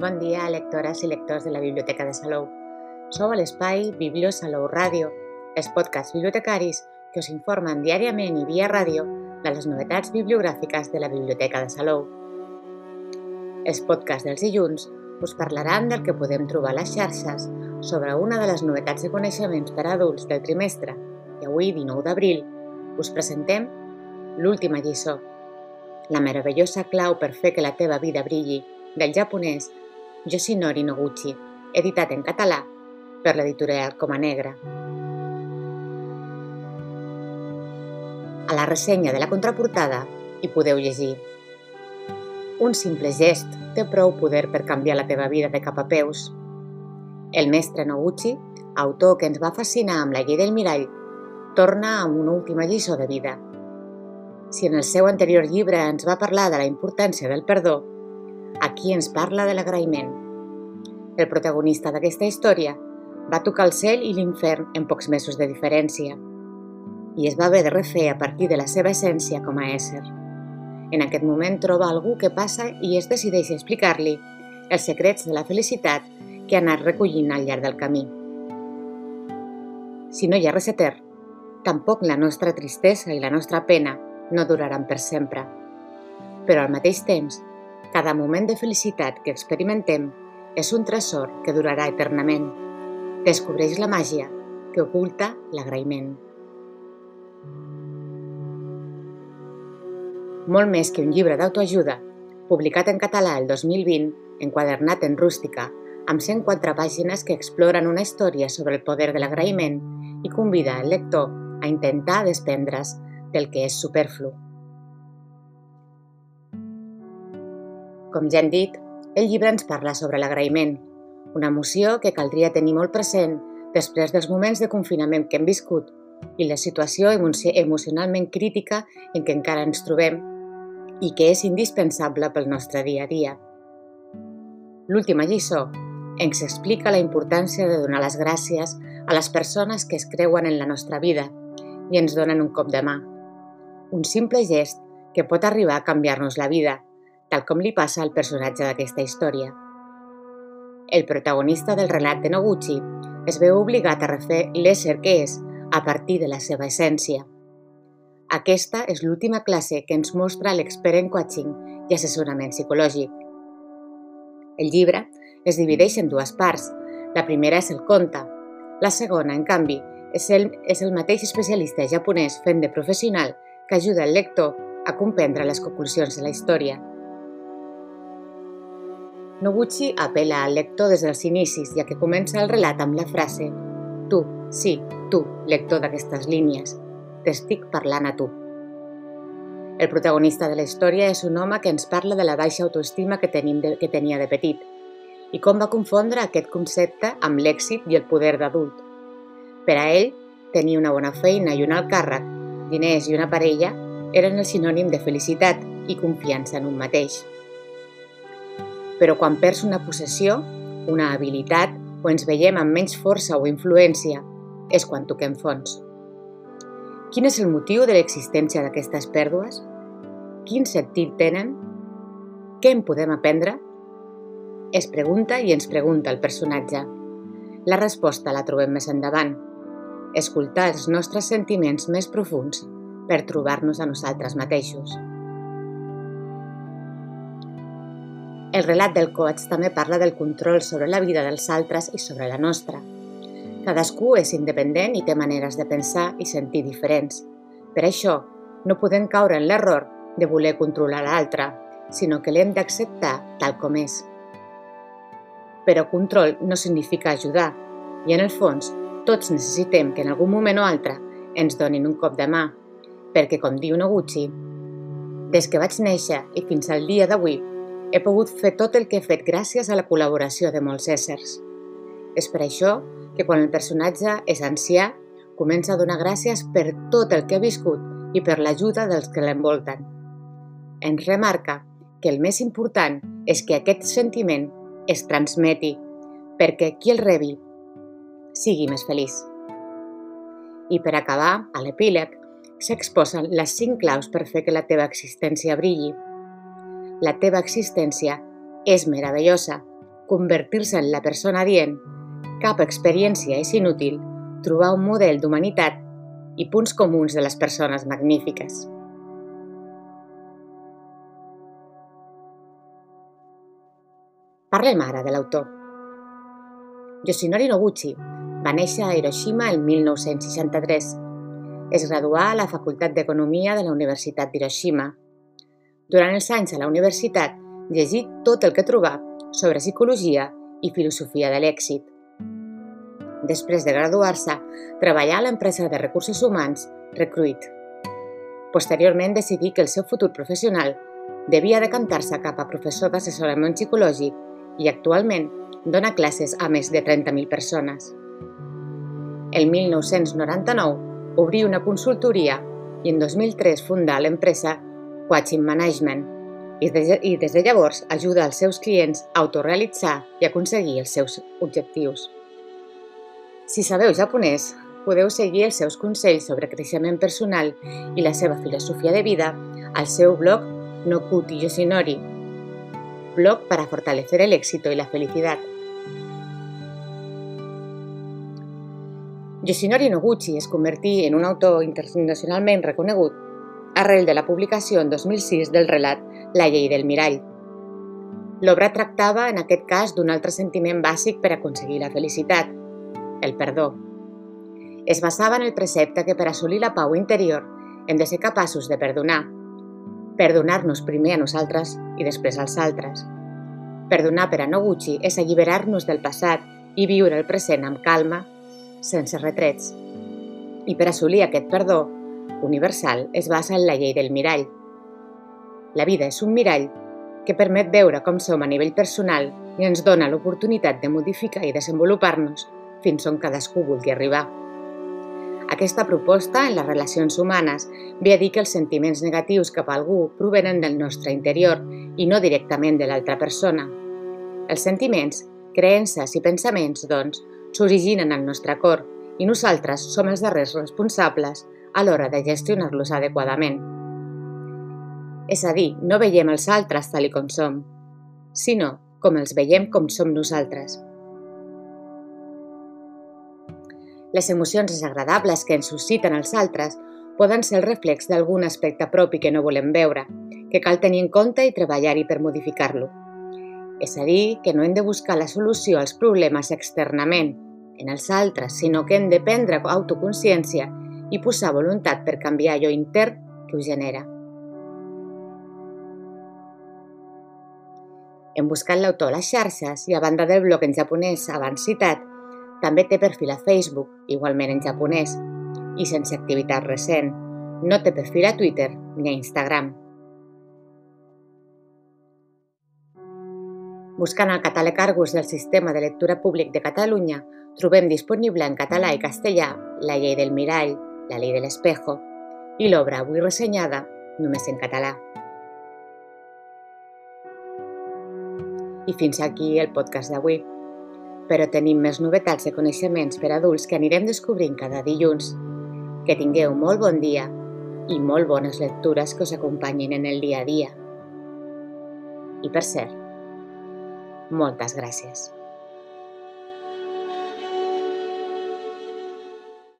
Bon dia, lectores i lectors de la Biblioteca de Salou. Sou a l'espai Biblio Salou Ràdio, els podcasts bibliotecaris que us informen diàriament i via ràdio de les novetats bibliogràfiques de la Biblioteca de Salou. Els podcasts dels dilluns us parlaran del que podem trobar a les xarxes sobre una de les novetats de coneixements per a adults del trimestre i avui, 19 d'abril, us presentem l'última lliçó, la meravellosa clau per fer que la teva vida brilli, del japonès Yoshinori Noguchi, editat en català per l'editorial Coma Negra. A la ressenya de la contraportada hi podeu llegir Un simple gest té prou poder per canviar la teva vida de cap a peus. El mestre Noguchi, autor que ens va fascinar amb la llei del mirall, torna amb una última lliçó de vida. Si en el seu anterior llibre ens va parlar de la importància del perdó, aquí ens parla de l'agraïment. El protagonista d'aquesta història va tocar el cel i l'infern en pocs mesos de diferència i es va haver de refer a partir de la seva essència com a ésser. En aquest moment troba algú que passa i es decideix explicar-li els secrets de la felicitat que ha anat recollint al llarg del camí. Si no hi ha reseter, tampoc la nostra tristesa i la nostra pena no duraran per sempre. Però al mateix temps, cada moment de felicitat que experimentem és un tresor que durarà eternament. Descobreix la màgia que oculta l'agraïment. Molt més que un llibre d'autoajuda, publicat en català el 2020, enquadernat en rústica, amb 104 pàgines que exploren una història sobre el poder de l'agraïment i convida el lector a intentar desprendre's del que és superflu. Com ja hem dit, el llibre ens parla sobre l'agraïment, una emoció que caldria tenir molt present després dels moments de confinament que hem viscut i la situació emocionalment crítica en què encara ens trobem i que és indispensable pel nostre dia a dia. L'última lliçó ens explica la importància de donar les gràcies a les persones que es creuen en la nostra vida i ens donen un cop de mà. Un simple gest que pot arribar a canviar-nos la vida, tal com li passa al personatge d'aquesta història. El protagonista del relat de Noguchi es veu obligat a refer l'ésser que és a partir de la seva essència. Aquesta és l'última classe que ens mostra l'expert en coaching i assessorament psicològic. El llibre es divideix en dues parts. La primera és el conte. La segona, en canvi, és el, és el mateix especialista japonès fent de professional que ajuda el lector a comprendre les conclusions de la història. Noguchi apela al lector des dels inicis, ja que comença el relat amb la frase Tu, sí, tu, lector d'aquestes línies, t'estic parlant a tu. El protagonista de la història és un home que ens parla de la baixa autoestima que, tenim de, que tenia de petit i com va confondre aquest concepte amb l'èxit i el poder d'adult. Per a ell, tenir una bona feina i un alt càrrec, diners i una parella eren el sinònim de felicitat i confiança en un mateix. Però quan perds una possessió, una habilitat o ens veiem amb menys força o influència, és quan toquem fons. Quin és el motiu de l'existència d'aquestes pèrdues? Quin sentit tenen? Què en podem aprendre? Es pregunta i ens pregunta el personatge. La resposta la trobem més endavant. Escoltar els nostres sentiments més profuns per trobar-nos a nosaltres mateixos. El relat del coach també parla del control sobre la vida dels altres i sobre la nostra. Cadascú és independent i té maneres de pensar i sentir diferents. Per això, no podem caure en l'error de voler controlar l'altre, sinó que l'hem d'acceptar tal com és. Però control no significa ajudar, i en el fons tots necessitem que en algun moment o altre ens donin un cop de mà, perquè com diu Noguchi, des que vaig néixer i fins al dia d'avui he pogut fer tot el que he fet gràcies a la col·laboració de molts éssers. És per això que quan el personatge és ancià, comença a donar gràcies per tot el que ha viscut i per l'ajuda dels que l'envolten. Ens remarca que el més important és que aquest sentiment es transmeti perquè qui el rebi sigui més feliç. I per acabar, a l'epíleg, s'exposen les cinc claus per fer que la teva existència brilli. La teva existència és meravellosa convertir-se en la persona dient, cap experiència és inútil, trobar un model d'humanitat i punts comuns de les persones magnífiques. Parlem ara de l'autor. Yoshinori Noguchi va néixer a Hiroshima el 1963. Es graduà a la Facultat d'Economia de la Universitat d'Hiroshima. Durant els anys a la universitat llegí tot el que trobà sobre psicologia i filosofia de l'èxit. Després de graduar-se, treballà a l'empresa de recursos humans Recruit. Posteriorment decidí que el seu futur professional devia decantar-se cap a professor d'assessorament psicològic i actualment dona classes a més de 30.000 persones. El 1999 obrí una consultoria i en 2003 fundà l'empresa Watching Management i des de llavors ajuda els seus clients a autorrealitzar i aconseguir els seus objectius. Si sabeu japonès, podeu seguir els seus consells sobre creixement personal i la seva filosofia de vida al seu blog Nokuti Yoshinori, blog para fortalecer el éxito y la felicidad. Yoshinori Noguchi es convertí en un autor internacionalment reconegut arrel de la publicació en 2006 del relat La llei del mirall. L'obra tractava en aquest cas d'un altre sentiment bàsic per aconseguir la felicitat, el perdó. Es basava en el precepte que per assolir la pau interior hem de ser capaços de perdonar. Perdonar-nos primer a nosaltres i després als altres. Perdonar per a Noguchi és alliberar-nos del passat i viure el present amb calma, sense retrets. I per assolir aquest perdó universal es basa en la llei del mirall. La vida és un mirall que permet veure com som a nivell personal i ens dona l'oportunitat de modificar i desenvolupar-nos fins on cadascú vulgui arribar. Aquesta proposta en les relacions humanes ve a dir que els sentiments negatius cap a algú provenen del nostre interior i no directament de l'altra persona. Els sentiments, creences i pensaments, doncs, s'originen al nostre cor i nosaltres som els darrers responsables a l'hora de gestionar-los adequadament. És a dir, no veiem els altres tal com som, sinó com els veiem com som nosaltres. Les emocions desagradables que ens susciten els altres poden ser el reflex d'algun aspecte propi que no volem veure, que cal tenir en compte i treballar-hi per modificar-lo. És a dir, que no hem de buscar la solució als problemes externament, en els altres, sinó que hem de prendre autoconsciència i posar voluntat per canviar allò intern que ho genera. Hem buscat l'autor a les xarxes i a banda del blog en japonès abans citat, també té perfil a Facebook, igualment en japonès, i sense activitat recent. No té perfil a Twitter ni a Instagram. Buscant el catàleg Argus del Sistema de Lectura Públic de Catalunya, trobem disponible en català i castellà La llei del mirall, La llei de l'espejo i l'obra avui ressenyada només en català. I fins aquí el podcast d'avui però tenim més novetats de coneixements per adults que anirem descobrint cada dilluns. Que tingueu molt bon dia i molt bones lectures que us acompanyin en el dia a dia. I per cert, moltes gràcies.